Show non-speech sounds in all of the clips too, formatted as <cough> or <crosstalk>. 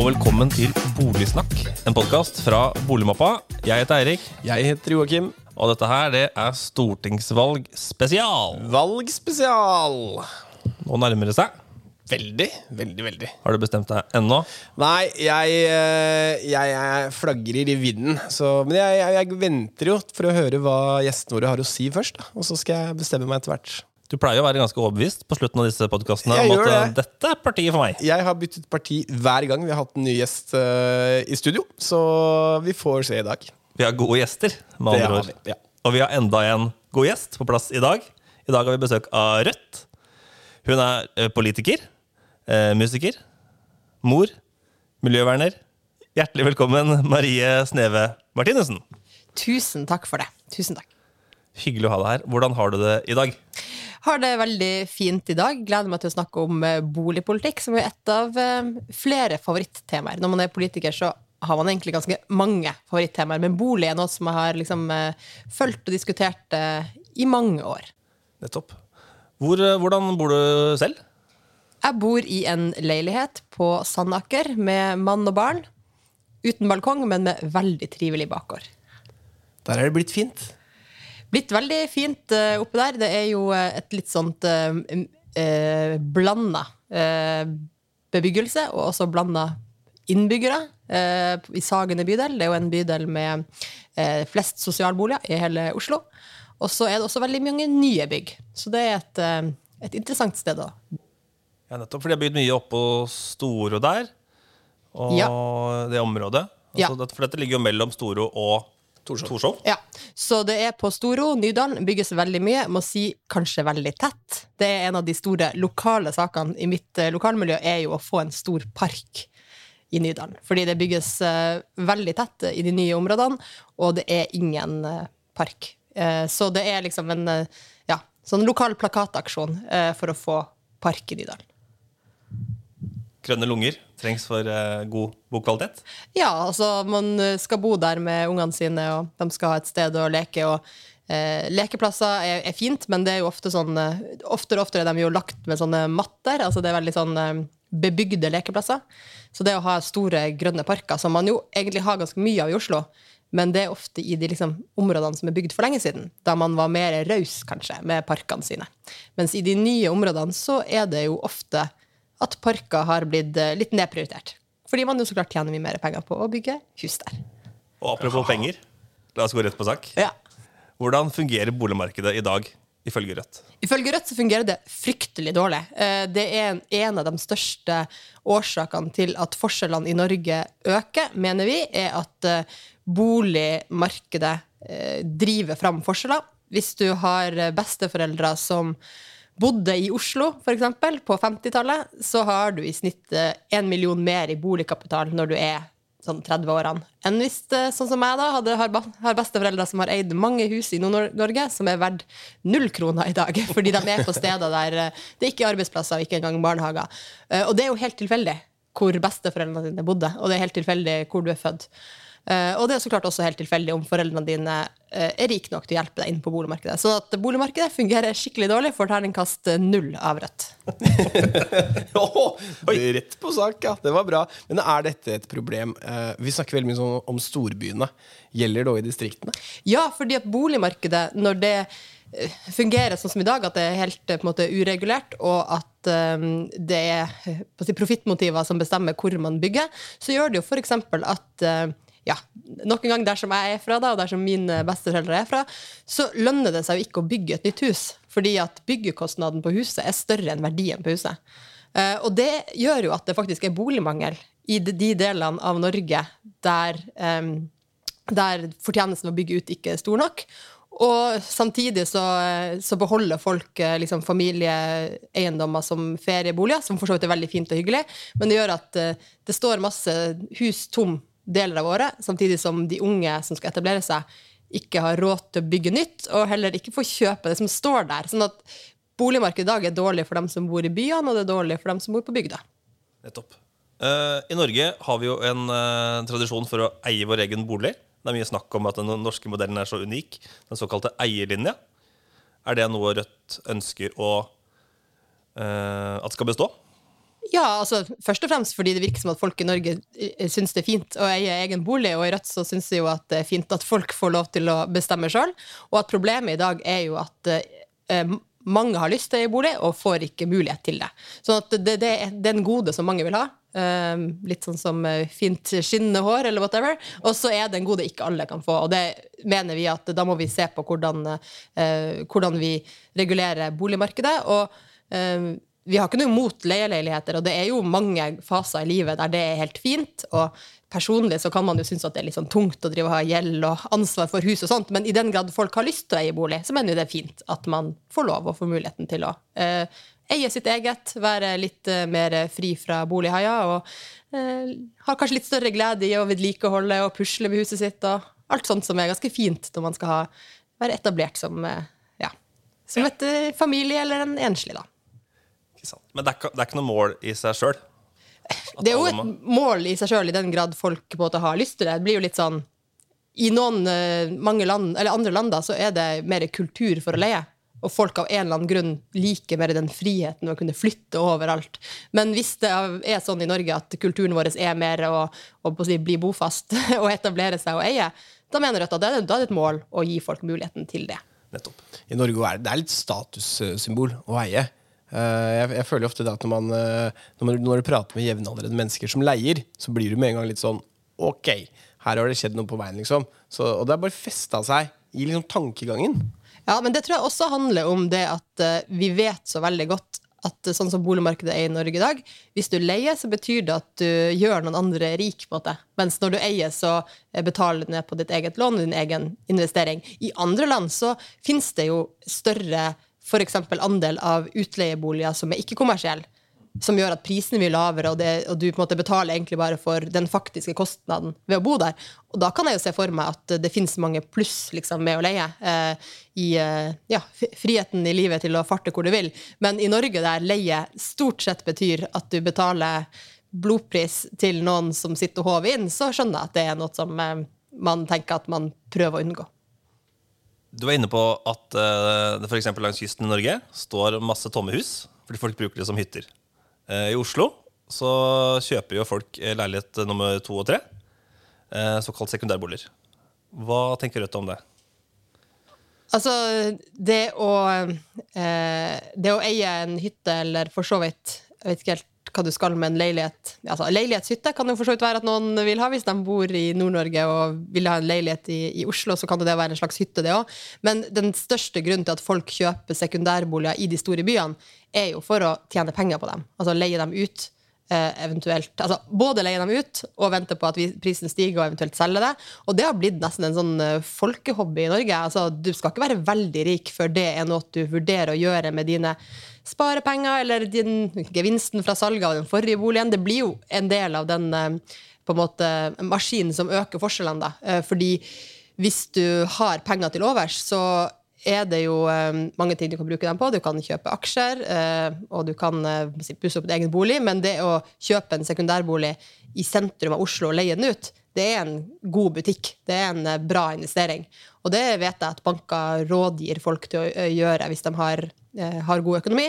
og velkommen til Boligsnakk, en podkast fra Boligmappa. Jeg heter Eirik, Jeg heter Joakim. og dette her det er stortingsvalg spesial. Valgspesial. Nå nærmer det seg. Veldig, veldig, veldig. Har du bestemt deg ennå? Nei, jeg, eh, jeg, jeg flagrer i vinden. Så, men jeg, jeg, jeg venter jo for å høre hva gjestene våre har å si først. Da. Og så skal jeg bestemme meg etter hvert. Du pleier å være ganske overbevist på slutten av disse podkastene Jeg om at eh, det. dette er partiet for meg. Jeg har byttet parti hver gang vi har hatt en ny gjest uh, i studio. Så vi får se i dag. Vi har gode gjester, med Det andre ord. vi, ja. Og vi har enda en god gjest på plass i dag. I dag har vi besøk av Rødt. Hun er eh, politiker, uh, musiker, mor, miljøverner. Hjertelig velkommen, Marie Sneve Martinussen. Tusen takk for det. Tusen takk. Hyggelig å ha deg her. Hvordan har du det i dag? Har det veldig fint i dag. Gleder meg til å snakke om eh, boligpolitikk, som er et av eh, flere favorittemaer. Når man er politiker, så har man egentlig ganske mange favorittemaer, men bolig er noe som jeg har liksom eh, fulgt og diskutert i mange år. Nettopp. Hvor, hvordan bor du selv? Jeg bor i en leilighet på Sandaker med mann og barn. Uten balkong, men med veldig trivelig bakgård. Der er det blitt fint. Blitt veldig fint uh, oppe der. Det er jo eh, et litt sånt uh, uh, blanda eh, bebyggelse, og også blanda innbyggere eh, i Sagene bydel. Det er jo en bydel med eh, flest sosialboliger i hele Oslo. Og så er det også veldig mange nye bygg. Så det er et, eh, et interessant sted å Ja, nettopp, for de har bygd mye oppå Storo der. Og Ja. det området. Altså, ja. For dette ligger jo mellom Storo og Torshov. Ja, så det er på Storo, Nydalen, bygges veldig mye. Må si kanskje veldig tett. Det er en av de store lokale sakene i mitt eh, lokalmiljø, er jo å få en stor park i Nydalen. Fordi det bygges uh, veldig tett i de nye områdene, og det er ingen uh, park. Uh, så det er liksom en ja, sånn lokal plakataksjon for å få park i Nydalen. Grønne lunger trengs for uh, god bokvalitet. Ja, altså man eh, skal bo der med ungene sine, og de skal ha et sted å leke. og eh, Lekeplasser er, er fint, men det er jo ofte sånn eh, oftere og oftere er de jo lagt med sånne matter. altså Det er veldig sånn bebygde lekeplasser. Så det å ha store grønne parker, som man jo egentlig har ganske mye av i Oslo, men det er ofte i de liksom, områdene som er bygd for lenge siden, da man var mer raus kanskje med parkene sine. Mens i de nye områdene så er det jo ofte at parker har blitt eh, litt nedprioritert. Fordi man jo så klart tjener mye mer penger på å bygge hus der. Og apropos penger, la oss gå rett på sak. Ja. Hvordan fungerer boligmarkedet i dag, ifølge Rødt? Ifølge Rødt så fungerer det fryktelig dårlig. Eh, Det er en- av de største årsakene til at forskjellene i Norge øker, mener vi, er at eh, boligmarkedet driver fram forskjeller. Hvis du har besteforeldre som bodde i Oslo, f.eks., på 50-tallet, så har du i snitt én million mer i boligkapital når du er sånn 30-årene, enn hvis, eh, sånn som meg, da, hadde, har, besteforeldre som har eid mange hus i Nord-Norge, som er verdt null kroner i dag, <laughs> fordi de er på steder der det er ikke er arbeidsplasser og ikke engang barnehager. Eh, Og det er jo helt tilfeldig hvor besteforeldrene dine bodde, og det er helt tilfeldig hvor du er født. Eh, Og det er så klart også helt tilfeldig om foreldrene dine eh, er rike nok til å hjelpe deg inn på boligmarkedet. Så at boligmarkedet fungerer skikkelig dårlig, får terningkast eh, null av Rødt. <laughs> Åh, rett på sak, ja. Det var bra. Men er dette et problem? Vi snakker veldig mye sånn om storbyene. Gjelder det òg i distriktene? Ja, fordi at boligmarkedet, når det fungerer sånn som i dag, at det er helt på en måte uregulert, og at um, det er si, profittmotiver som bestemmer hvor man bygger, så gjør det jo f.eks. at eh, ja, nok en gang der som jeg er fra, da, og der som mine besteforeldre er fra, så lønner det seg jo ikke å bygge et nytt hus, fordi at byggekostnaden på huset er større enn verdien på huset. Uh, og det gjør jo at det faktisk er boligmangel i de, de delene av Norge der um, der fortjenesten ved å bygge ut ikke er stor nok. Og samtidig så, så beholder folk eh, liksom, familieeiendommer som ferieboliger, som for så vidt er veldig fint og hyggelig, men det gjør at uh, det står masse hus tom deler av året, samtidig som de unge som skal etablere seg, ikke har råd til å bygge nytt, og heller ikke får kjøpe det som står der. Sånn at boligmarkedet i dag er dårlig for dem som bor i byene, og det er dårlig for dem som bor på bygda. Nettopp. Uh, I Norge har vi jo en uh, tradisjon for å eie vår egen bolig. Det er mye snakk om at den norske modellen er så unik. Den såkalte eierlinja. Er det noe Rødt ønsker å, uh, at skal bestå? Ja, altså først og fremst fordi det virker som at folk i Norge eh, syns det er fint å eie egen bolig, og i Rødt så syns vi jo at det er fint at folk får lov til å bestemme sjøl, og at problemet i dag er jo at eh, mange har lyst til å eie bolig og får ikke mulighet til det. Så at det, det, det er en gode som mange vil ha. Eh, litt sånn som eh, fint skinnende hår, eller whatever. Og så er det en gode ikke alle kan få, og det mener vi at da må vi se på hvordan, eh, hvordan vi regulerer boligmarkedet. og eh, vi har ikke noe imot leieleiligheter, og det er jo mange faser i livet der det er helt fint. Og personlig så kan man jo synes at det er litt sånn tungt å drive og ha gjeld og ansvar for hus og sånt, men i den grad folk har lyst til å eie bolig, så mener jo det er fint at man får lov og får muligheten til å eh, eie sitt eget, være litt eh, mer fri fra bolighaier og eh, har kanskje litt større glede i å vedlikeholde og pusle med huset sitt og alt sånt som er ganske fint når man skal ha, være etablert som, eh, ja, som et eh, familie eller en enslig, da. Ikke sant? Men det er, ikke, det er ikke noe mål i seg sjøl. Det er jo et mål i seg sjøl, i den grad folk på en måte har lyst til det. Det blir jo litt sånn I noen eh, mange land, eller andre land da, så er det mer kultur for å leie. Og folk av en eller annen grunn liker mer den friheten å kunne flytte overalt. Men hvis det er sånn i Norge at kulturen vår er mer å, å si, bli bofast <laughs> og etablere seg og eie, da mener Rødt at det er, da er det et mål å gi folk muligheten til det. Nettopp. I Norge er det, det er litt statussymbol å eie. Eh, jeg, jeg føler ofte det at når, man, eh, når, man, når du prater med jevnaldrende mennesker som leier, så blir du med en gang litt sånn Ok, her har det skjedd noe på veien, liksom. Så, og det har bare festa seg i liksom tankegangen. Ja, men det tror jeg også handler om det at uh, vi vet så veldig godt at sånn som boligmarkedet er i Norge i dag, hvis du leier, så betyr det at du gjør noen andre rik. på måte. Mens når du eier, så betaler du ned på ditt eget lån din egen investering. I andre land så finnes det jo større f.eks. andel av utleieboliger som er ikke-kommersielle, som gjør at prisene blir lavere, og, det, og, du på en måte betaler egentlig bare for den faktiske kostnaden ved å bo der. Og da kan jeg jo se for meg at det finnes mange pluss liksom, med å leie. Eh, I eh, ja, friheten i livet til å farte hvor du vil. Men i Norge, der leie stort sett betyr at du betaler blodpris til noen som sitter og håver inn, så skjønner jeg at det er noe som eh, man tenker at man prøver å unngå. Du var inne på at uh, det f.eks. langs kysten i Norge står masse tomme hus fordi folk bruker det som hytter. Uh, I Oslo så kjøper jo folk eh, leilighet nummer to og tre, såkalt sekundærboliger. Hva tenker Rødt om det? Altså, det å, det å eie en hytte, eller for så vidt Jeg vet ikke helt hva du skal med en leilighet. Altså, leilighetshytte kan jo for så vidt være at noen vil ha hvis de bor i Nord-Norge og vil ha en leilighet i, i, Oslo. så kan det være en slags hytte, det òg. Men den største grunnen til at folk kjøper sekundærboliger i de store byene, er jo for å tjene penger på dem. Altså leie dem ut. Eh, eventuelt, altså Både leie dem ut og vente på at prisen stiger og eventuelt selge det. Og det har blitt nesten en sånn eh, folkehobby i Norge. Altså, du skal ikke være veldig rik før det er noe du vurderer å gjøre med dine sparepenger eller din, gevinsten fra salget av den forrige boligen. Det blir jo en del av den eh, på en måte, maskinen som øker forskjellene. Da. Fordi hvis du har penger til overs, så er det jo eh, mange ting du kan bruke dem på. Du kan kjøpe aksjer, og du kan pusse opp din egen bolig. Men det å kjøpe en sekundærbolig i sentrum av Oslo og leie den ut, det er en god butikk. Det er en bra investering. Og det vet jeg at banker rådgir folk til å gjøre hvis de har Eh, har god økonomi.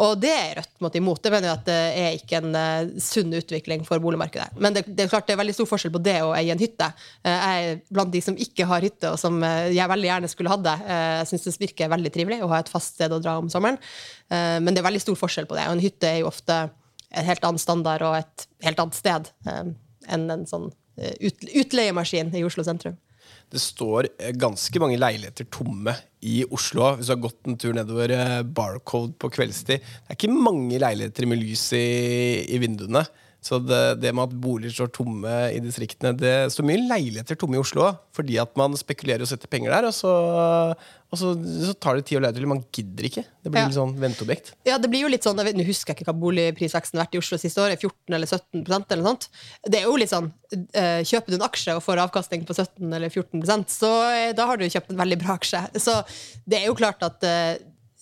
Og det er Rødt måtte imot. Det mener jeg at det er ikke en uh, sunn utvikling for boligmarkedet. Men det, det, er klart det er veldig stor forskjell på det og eie en hytte. Uh, jeg er blant de som ikke har hytte, og som jeg veldig gjerne skulle hatt det. jeg syns det virker veldig trivelig å ha et fast sted å dra om sommeren. men det er veldig stor forskjell på det. Og en hytte er jo ofte en helt annen standard og et helt annet sted enn en sånn ut, utleiemaskin i Oslo sentrum. Det står eh, ganske mange leiligheter tomme i Oslo. Hvis du har gått en tur nedover eh, Barcode på kveldstid. Det er ikke mange leiligheter med lys i, i vinduene. Så det, det, med at boliger står tomme i distriktene Det står mye leiligheter tomme i Oslo fordi at man spekulerer og setter penger der, og så, og så, så tar det tid å leie til. Man gidder ikke. Det blir ja. litt sånn venteobjekt. Ja, det blir jo litt sånn, jeg vet, Nå husker jeg ikke hva boligprisveksten har vært i Oslo siste år. 14 eller 17% eller noe sånt. Det er jo litt sånn uh, Kjøper du en aksje og får avkastning på 17 eller 14% så uh, da har du kjøpt en veldig bra aksje. Så det er jo klart at uh,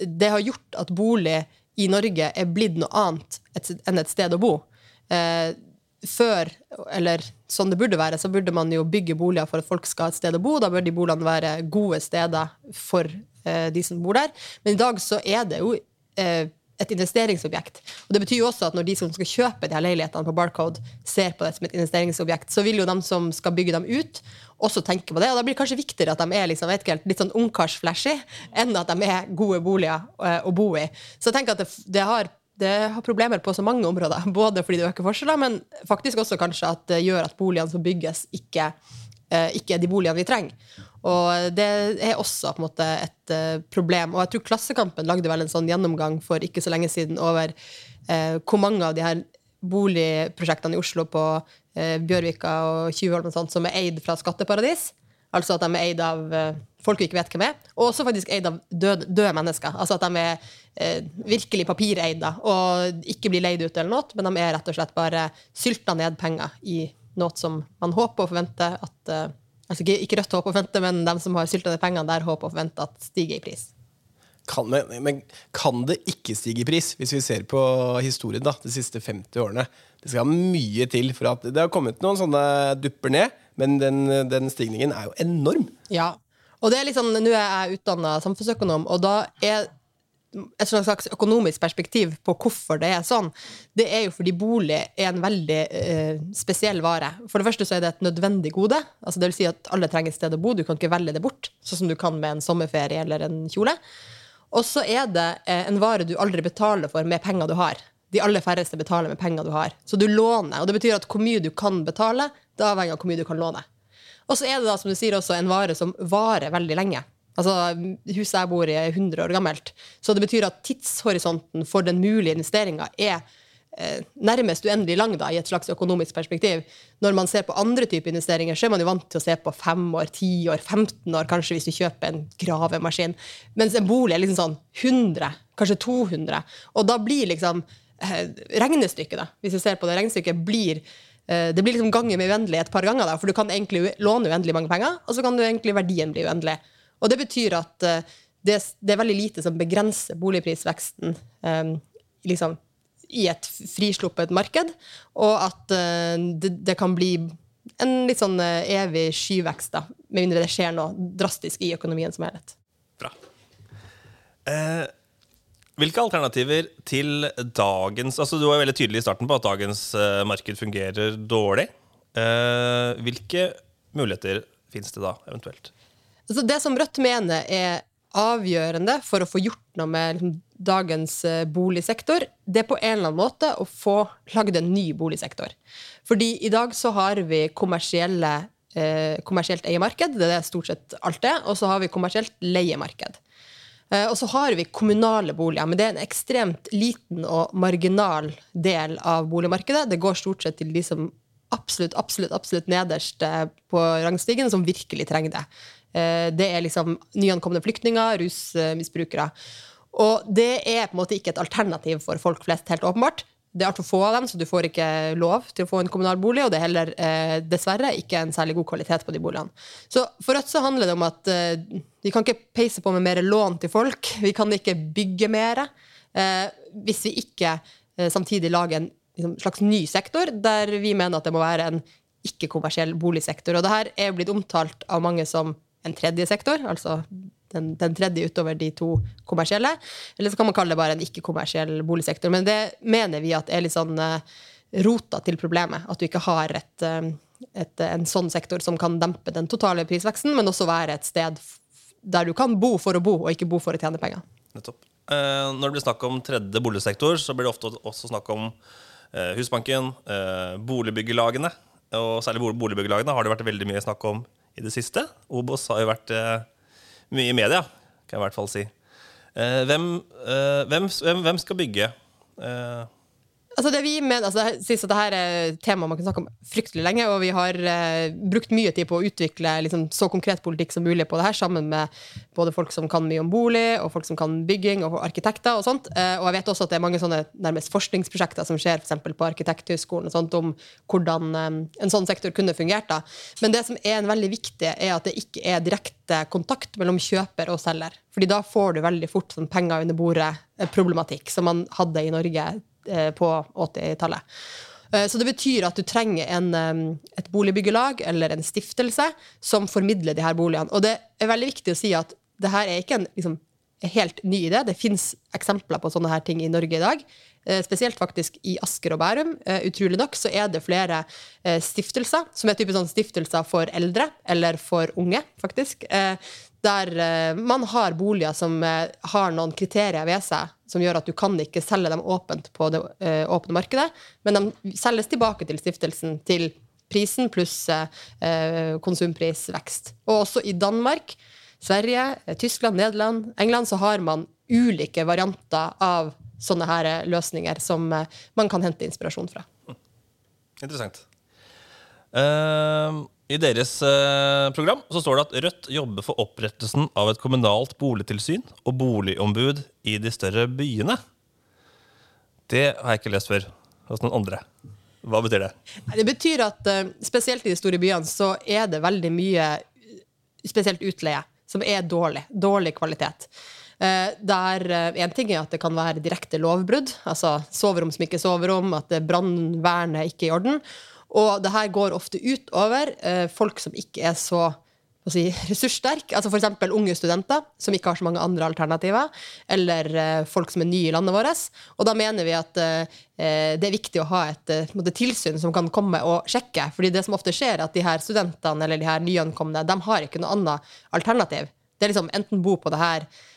det har gjort at bolig i Norge er blitt noe annet enn et sted å bo eh, før, eller sånn det burde være, så burde man jo bygge boliger for at folk skal ha et sted å bo. Da bør de boligene være gode steder for eh, de som bor der. Men i dag så er det jo eh, et investeringsobjekt. Og Det betyr jo også at når de som skal kjøpe de her leilighetene på Barcode, ser på det som et investeringsobjekt, så vil jo de som skal bygge dem ut, også tenke på det. Og da blir det kanskje viktigere at de er liksom, ikke helt, litt sånn ungkarsflashy, enn at de er gode boliger eh, å bo i. Så jeg tenker at det, det har det har problemer på så mange områder. <laughs> Både fordi det øker forskjeller, men faktisk også kanskje at det gjør at boligene som bygges, ikke, eh, ikke er de boligene vi trenger. Og det er også på en måte et uh, problem. Og jeg tror Klassekampen lagde vel en sånn gjennomgang for ikke så lenge siden over eh, hvor mange av de her boligprosjektene i Oslo på eh, Bjørvika og Tjuvholm og sånt, som er eid fra skatteparadis. Altså at de er eid av folk vi ikke vet hvem er. Og også faktisk eid av døde, døde mennesker. Altså at de er virkelig papireid og ikke blir leid ut eller noe, men de er rett og slett bare sylta ned penger i noe som man håper og forventer at altså ikke, ikke Rødt håper og forventer, men de som har sylta ned pengene der, håper og forventer at stiger i pris. Kan, men, men, kan det ikke stige i pris, hvis vi ser på historien da, de siste 50 årene? Det skal mye til for at Det har kommet noen sånne dupper ned, men den, den stigningen er jo enorm. Ja, og det er liksom, Nå er jeg utdanna samfunnsøkonom, og da er et slags økonomisk perspektiv på hvorfor det er sånn, det er jo fordi bolig er en veldig eh, spesiell vare. For det første så er det et nødvendig gode. altså det vil si at alle trenger et sted å bo. Du kan ikke velge det bort, sånn som du kan med en sommerferie eller en kjole. Og så er det eh, en vare du aldri betaler for med penger du har. De aller færreste betaler med penger du har. Så du låner. Og det betyr at hvor mye du kan betale, det avhenger av hvor mye du kan låne. Og så er det da, som du sier, også en vare som varer veldig lenge. Altså, Huset jeg bor i, er 100 år gammelt. Så det betyr at tidshorisonten for den mulige investeringa er eh, nærmest uendelig lang da, i et slags økonomisk perspektiv. Når man ser på andre typer investeringer, så er man jo vant til å se på 5 år, 10 år, 15 år, kanskje hvis du kjøper en gravemaskin. Mens en bolig er liksom sånn 100, kanskje 200. Og da blir liksom eh, regnestykket, da, hvis du ser på det regnestykket, blir det blir liksom ganger med uendelig et par ganger. da, For du kan egentlig låne uendelig mange penger, og så kan du egentlig verdien bli uendelig. Og det betyr at uh, det, det, er veldig lite som begrenser boligprisveksten um, liksom, i et frisluppet marked, og at det, det, kan bli en litt sånn evig skyvekst, da, med mindre det skjer noe drastisk i økonomien som helhet. Bra. Eh, hvilke alternativer til dagens altså Du var veldig tydelig i starten på at dagens uh, marked fungerer dårlig. Uh, hvilke muligheter fins det da, eventuelt? Altså det som Rødt mener er avgjørende for å få gjort noe med liksom, dagens uh, boligsektor, det er på en eller annen måte å få lagd en ny boligsektor. Fordi i dag så har vi kommersielle, kommersielt eiemarked, det er stort sett alt det, og så har vi kommersielt leiemarked. Eh, og så har vi kommunale boliger, men det er en ekstremt liten og marginal del av boligmarkedet. Det går stort sett til de som absolutt, absolutt, absolutt nederst eh, på rangstigen, som virkelig trenger det. Eh, det er liksom nyankomne flyktninger, rusmisbrukere. Og det er på en måte ikke et alternativ for folk flest, helt åpenbart. Det er altfor få av dem, så du får ikke lov til å få en kommunal bolig. Og det er heller eh, dessverre ikke en særlig god kvalitet på de boligene. Så for Rødt så handler det om at eh, vi kan ikke peise på med mer lån til folk. Vi kan ikke bygge mer eh, hvis vi ikke eh, samtidig lager en liksom, slags ny sektor, der vi mener at det må være en ikke-kommersiell boligsektor. Og det her er blitt omtalt av mange som en tredje sektor, altså den, den, tredje utover de to kommersielle. Eller så kan man kalle det bare en ikke-kommersiell boligsektor. Men det mener vi at er litt sånn uh, rota til problemet. At du ikke har et, uh, et, en sånn sektor som kan dempe den totale prisveksten, men også være et sted der du kan bo for å bo, og ikke bo for å tjene penger. Nettopp. Uh, når det blir snakk om tredje boligsektor, så blir det ofte også snakk om Husbanken, boligbyggelagene. Og særlig boligbyggelagene har det vært veldig mye snakk om i det siste. Obos har jo vært eh, mye i media, kan jeg i hvert fall si. Eh, hvem, eh, hvem, hvem, skal bygge? Eh, Altså det vi mener, altså synes at dette er et tema man kan snakke om fryktelig lenge, og vi har eh, brukt mye tid på å utvikle liksom, så konkret politikk som mulig på det her, sammen med både folk som kan mye om bolig, og folk som kan bygging, og arkitekter og sånt. Eh, og jeg vet også at det er mange sånne nærmest forskningsprosjekter som skjer f.eks. på Arkitekthøgskolen om hvordan eh, en sånn sektor kunne fungert. da. Men det som er en veldig viktig, er at det ikke er direkte kontakt mellom kjøper og selger. Fordi da får du veldig fort sånn penger under bordet-problematikk, som man hadde i Norge Eh, på 80-tallet. Eh, så det betyr at du trenger en, et boligbyggelag eller en stiftelse som formidler de her boligene. Og det er veldig viktig å si at det her er ikke en liksom, helt ny idé. Det fins eksempler på sånne her ting i Norge i dag. Eh, spesielt faktisk i Asker og Bærum. Eh, utrolig nok så er det flere eh, stiftelser, som er typisk sånn stiftelser for eldre, eller for unge, faktisk. Der man har boliger som har noen kriterier ved seg som gjør at du kan ikke selge dem åpent på det åpne markedet, men de selges tilbake til stiftelsen til prisen pluss konsumprisvekst. Og også i Danmark, Sverige, Tyskland, Nederland, England så har man ulike varianter av sånne her eh, løsninger som eh, man kan hente inspirasjon fra. Interessant. Uh, I deres eh, program så står det at Rødt jobber for opprettelsen av et kommunalt boligtilsyn og boligombud i de større byene. Det har jeg ikke lest før hos noen andre. Hva betyr det? Det betyr at uh, spesielt i de store byene så er det veldig mye spesielt utleie som er dårlig. Dårlig kvalitet. Eh, der Én eh, ting er at det kan være direkte lovbrudd, altså soverom som ikke er soverom, at brannvernet ikke er i orden. Og det her går ofte ut over eh, folk som ikke er så si, <laughs> ressurssterke. Altså F.eks. unge studenter som ikke har så mange andre alternativer. Eller folk som er nye i landet vårt. Og da mener vi at det er viktig å ha et måte, tilsyn som kan komme og sjekke. fordi det som ofte skjer, er at de her studentene eller de her nyankomne de har ikke noe annet alternativ. Det er liksom enten bo på det her Eh,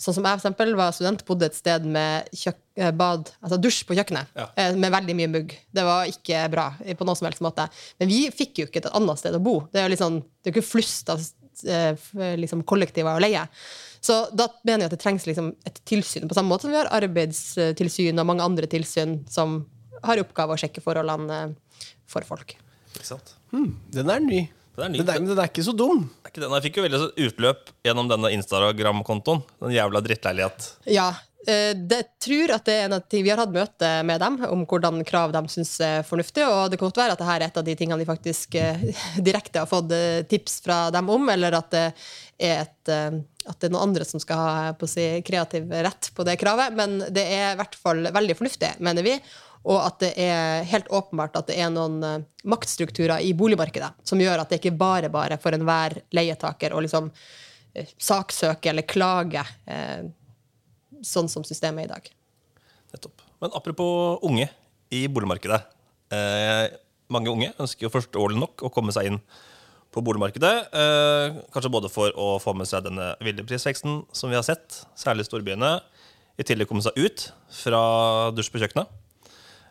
sånn som jeg for eksempel, var student, bodde et sted med eh, bad, altså dusj på kjøkkenet, ja. Eh, med veldig mye mugg. Det var ikke bra på noen som helst måte. Men vi fikk jo ikke et annet sted å bo. Det er jo liksom, det er ikke flust av liksom, kollektiver å leie. Så da mener jeg at det trengs liksom et tilsyn, på samme måte som vi har arbeidstilsyn og mange andre tilsyn som har i oppgave å sjekke forholdene for folk. Ikke sant? Hmm, den er ny. Den er, men den er ikke så dum. Er ikke den. Jeg fikk jo veldig utløp gjennom denne Instagram-kontoen. Den jævla drittleilighet. Ja. Eh, det tror at det er en av de, Vi har hatt møte med dem om hvordan krav de syns er fornuftig. Og det kan godt være at dette er et av de tingene de faktisk eh, <laughs> direkte har fått eh, tips fra dem om, eller at det er, et, at det er noen andre som skal ha på si, kreativ rett på det kravet. Men det er i hvert fall veldig fornuftig, mener vi. Og at det er helt åpenbart at det er noen uh, maktstrukturer i boligmarkedet som gjør at det ikke bare bare for enhver leietaker å liksom uh, saksøke eller klage uh, sånn som systemet er i dag. Nettopp. Men apropos unge i boligmarkedet. mange unge ønsker jo forståelig nok å komme seg inn på boligmarkedet. kanskje både for å få med seg denne ville prisveksten som vi har sett, særlig i storbyene. I tillegg komme seg ut fra dusj på kjøkkenet.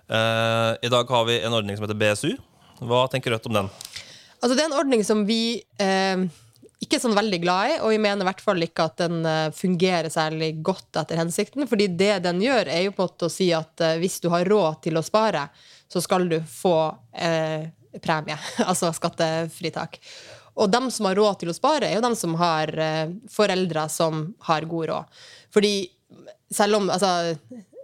Uh, I dag har vi en ordning som heter BSU. Hva tenker Rødt om den? Altså, det er en ordning som vi uh, ikke er sånn veldig glad i, og vi mener i hvert fall ikke at den uh, fungerer særlig godt etter hensikten. fordi det den gjør, er jo på en måte å si at hvis du har råd til å spare, så skal du få premie, <laughs> altså skattefritak. Og dem som har råd til å spare, er jo dem som har foreldre som har god råd. Fordi selv om altså,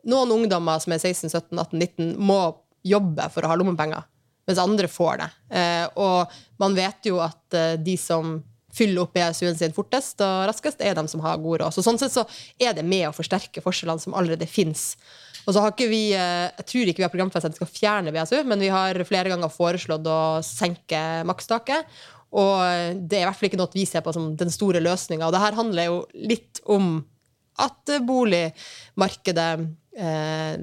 noen ungdommer som er 16, 17, 18, 19, må jobbe for å ha lommepenger, mens andre får det. Eh, og man vet jo at eh, de som fyller opp BSU-en sin fortest og raskest, er de som har god råd. Så sånn sett så er det med å forsterke forskjellene som allerede fins. Og så har ikke vi, eh, Jeg tror ikke vi har programfestet at vi skal fjerne BSU, men vi har flere ganger foreslått å senke makstaket. Og det er i hvert fall ikke noe vi ser på som den store løsninga. Og det her handler jo litt om at boligmarkedet eh,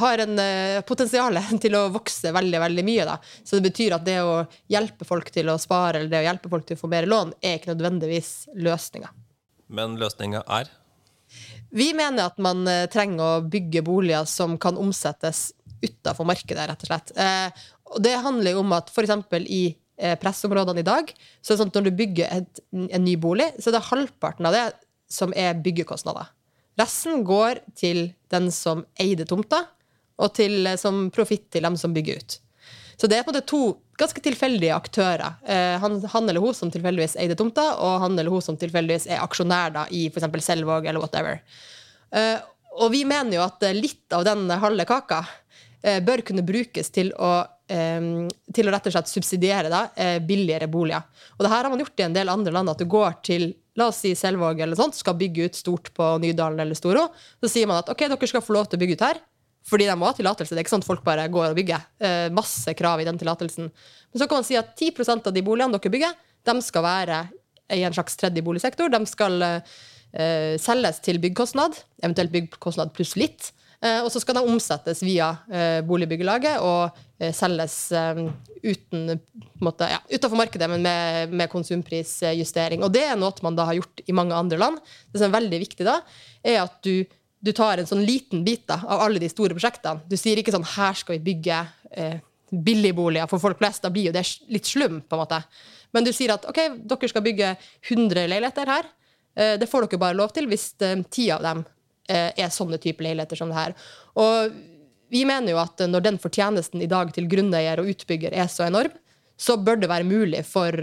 har en eh, potensial <laughs> til å vokse veldig veldig mye. Da. Så det betyr at det å hjelpe folk til å spare eller det å hjelpe folk til å få mer lån, er ikke nødvendigvis løsninga. Men løsninga er? Vi mener at man eh, trenger å bygge boliger som kan omsettes utafor markedet, rett og slett. Eh, og det handler jo om at f.eks. i eh, pressområdene i dag, så er det sånn at når du bygger et, en ny bolig, så er det halvparten av det som er byggekostnader. Resten går til den som eide tomta, og til, eh, som profitt til dem som bygger ut. Så det er på en måte to ganske tilfeldige aktører. Eh, han, han, eller hun som tilfeldigvis eide tomta, og han eller hun som tilfeldigvis er aksjonær da, i f.eks. Selvåg eller whatever. Eh, og vi mener jo at litt av den halve kaka bør kunne brukes til å, til å rett og slett subsidiere da, eh, billigere boliger. Og det her har man gjort i en del andre land, at du går til la oss si Selvåg eller sånt, skal bygge ut stort på Nydalen eller Storo, så sier man at ok, dere skal få lov til å bygge ut her. Fordi de må ha tillatelse. Det er ikke sånn at folk bare går og bygger. Eh, masse krav i den tillatelsen. Men så kan man si at 10% av de boligene dere bygger, de skal være i en slags tredje boligsektor. De skal eh, selges til byggkostnad, eventuelt byggkostnad pluss litt. Eh, og så skal de omsettes via eh, boligbyggelaget og eh, selges eh, uten på en måte, ja, utenfor markedet, men med, med konsumprisjustering. Og det er noe man da har gjort i mange andre land. Det som er veldig viktig da, er at du, du tar en sånn liten bit da, av alle de store prosjektene. Du sier ikke sånn 'her skal vi bygge eh, billigboliger for folk flest'. Da blir jo det litt slum, på en måte. Men du sier at ok, dere skal bygge 100 leiligheter her. Eh, det får dere bare lov til hvis eh, ti av dem eh, er sånne type leiligheter som det her. Og vi mener jo at når den fortjenesten i dag til grunneier og utbygger er så enorm, så bør det være mulig for,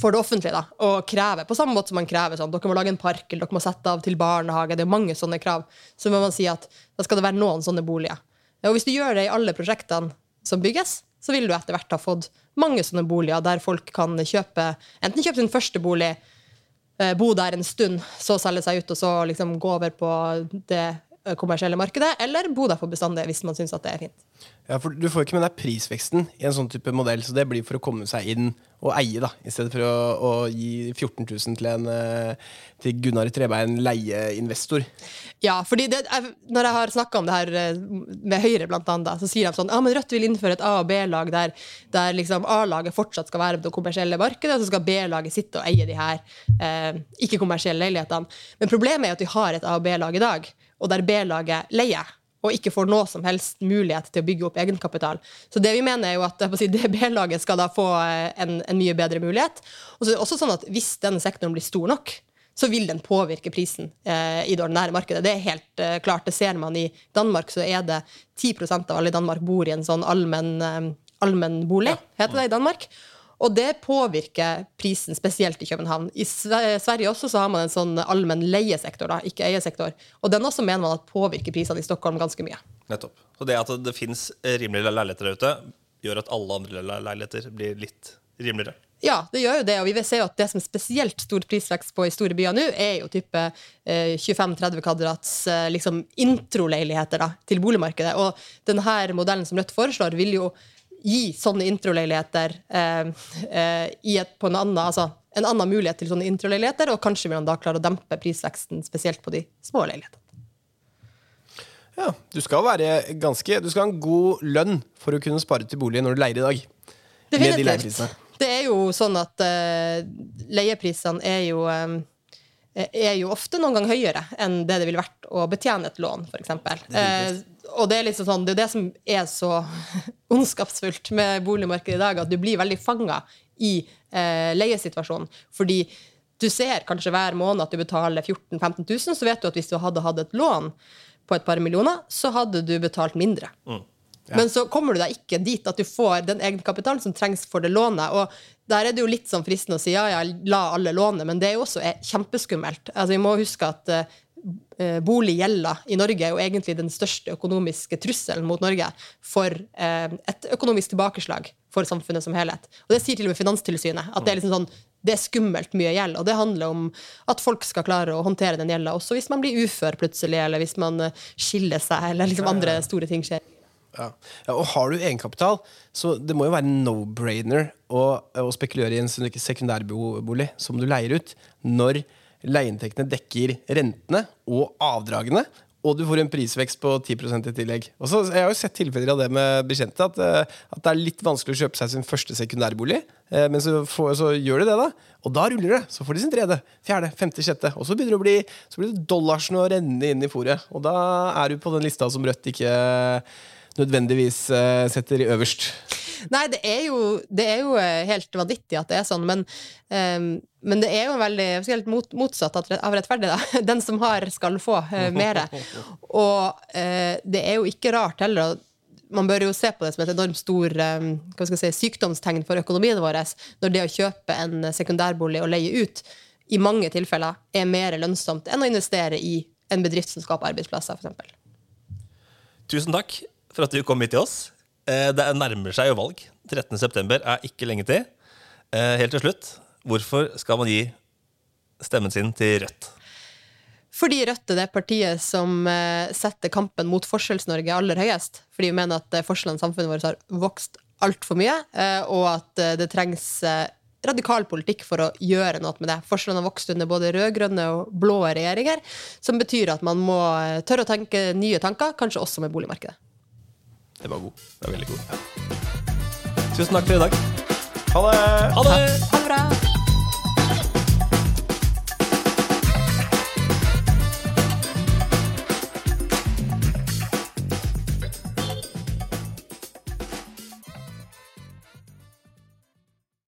for det offentlige da, å kreve, på samme måte som man krever sånn, dere må lage en park, eller dere må sette av til barnehage, det er mange sånne krav, så må man si at da skal det være noen sånne boliger. Og hvis du gjør det i alle prosjektene som bygges, så vil du etter hvert ha fått mange sånne boliger der folk kan kjøpe enten kjøpe sin første bolig, bo der en stund, så selge seg ut og så liksom gå over på det kommersielle markedet, eller bo der for bestandig hvis man syns det er fint. Ja, for Du får ikke med deg prisveksten i en sånn type modell, så det blir for å komme seg inn og eie, da, i stedet for å, å gi 14 000 til, en, eh, til Gunnar Trebein, leieinvestor. Ja, fordi det, når jeg har snakka om det her eh, med Høyre, blant annet, så sier de sånn ja, men Rødt vil innføre et A- og B-lag der, der liksom A-laget fortsatt skal være på det kommersielle markedet, og så skal B-laget sitte og eie de her eh, ikke-kommersielle leilighetene. Men problemet er at vi har et A- og B-lag i dag, og der B-laget leier og ikke får noe som helst mulighet til å bygge opp egenkapital. Så det vi mener er jo at si, <laughs> DB-laget skal da få eh, en, en, mye bedre mulighet. Og så er det også sånn at hvis denne sektoren blir stor nok, så vil den påvirke prisen eh, i det ordinære markedet. Det er helt eh, klart, det ser man i Danmark, så er det 10% av alle i Danmark bor i en sånn allmenn eh, allmenn bolig, heter det i Danmark. Og det påvirker prisen, spesielt i København. I Sverige også så har man en sånn allmenn leiesektor, da, ikke eiesektor. Og den også mener man at påvirker prisene i Stockholm ganske mye. Nettopp. Så det at det fins rimelige leiligheter der ute, gjør at alle andre leiligheter blir litt rimeligere? Ja, det gjør jo det. Og vi ser jo at det som er spesielt stor prisvekst på i store byer nå, er jo type eh, 25-30 kvadrats eh, liksom introleiligheter da, til boligmarkedet. Og denne modellen som Rødt foreslår, vil jo gi sånne introleiligheter eh, eh, på en annen, altså, en annen mulighet til sånne introleiligheter, og kanskje vil han da klare å dempe prisveksten, spesielt på de små leilighetene. Ja, du skal, være ganske, du skal ha en god lønn for å kunne spare til bolig når du leier i dag. Definitivt. Det er jo sånn at uh, leieprisene er jo um, er jo ofte noen gang høyere enn det det ville vært å betjene et lån, f.eks. Eh, og det er liksom sånn, det er det som er så <laughs> ondskapsfullt med boligmarkedet i dag, at du blir veldig fanga i eh, leiesituasjonen. Fordi du ser kanskje hver måned at du betaler 14 000-15 000, så vet du at hvis du hadde hatt et lån på et par millioner, så hadde du betalt mindre. Mm. Ja. Men så kommer du deg ikke dit at du får den egenkapitalen som trengs for det lånet. Og der er det jo litt sånn fristende å si ja, ja, la alle låne, men det er jo også kjempeskummelt. Altså, vi må huske at uh, boliggjelda i Norge er jo egentlig den største økonomiske trusselen mot Norge for uh, et økonomisk tilbakeslag for samfunnet som helhet. Og det sier til og med Finanstilsynet. at det er liksom sånn det er skummelt mye gjeld, og det handler om at folk skal klare å håndtere den gjelda, også hvis man blir ufør plutselig, eller hvis man skiller seg, eller liksom andre store ting skjer. Ja. ja. og har du egenkapital, så det må jo være no-brainer å, å, spekulere i en sekundærbolig som du leier ut, når leieinntektene dekker rentene og avdragene, og du får en prisvekst på 10 i tillegg. Og så, jeg har jo sett tilfeller av det med bekjente, at, eh, at, det er litt vanskelig å kjøpe seg sin første sekundærbolig. Eh, men så, får, så, gjør de det, da. Og da ruller det. Så får de sin tredje, fjerde, femte, sjette. Og så begynner det å bli så blir det dollarsen å renne inn i fòret. Og da er du på den lista som Rødt ikke nødvendigvis uh, setter øverst. Nei, det er, jo, det er jo eh, helt vanvittig at det er sånn, men, um, men det er jo veldig helt mot, motsatt av rettferdig. Da. <laughs> Den som har, skal få uh, mer. Og uh, det er jo ikke rart heller. Man bør jo se på det som et enormt stor um, si, sykdomstegn for økonomien vår, når det å kjøpe en sekundærbolig og leie ut i mange tilfeller er mer lønnsomt enn å investere i en bedrift som skaper arbeidsplasser, f.eks. Tusen takk for at du kom hit til oss. Eh, det nærmer seg jo valg. 13.9 er ikke lenge til. Eh, helt til slutt, hvorfor skal man gi stemmen sin til Rødt? Fordi Rødt er det partiet som eh, setter kampen mot Forskjells-Norge aller høyest. Fordi vi mener at forskjellene i samfunnet vårt har vokst altfor mye, og at det trengs radikal politikk for å gjøre noe med det. Forskjellene har vokst under både rød-grønne og blå regjeringer, som betyr at man må tørre å tenke nye tanker, kanskje også med boligmarkedet. Det var god. Det var veldig god. Tusen takk for i dag. Ha det! Ha det! Ha det bra!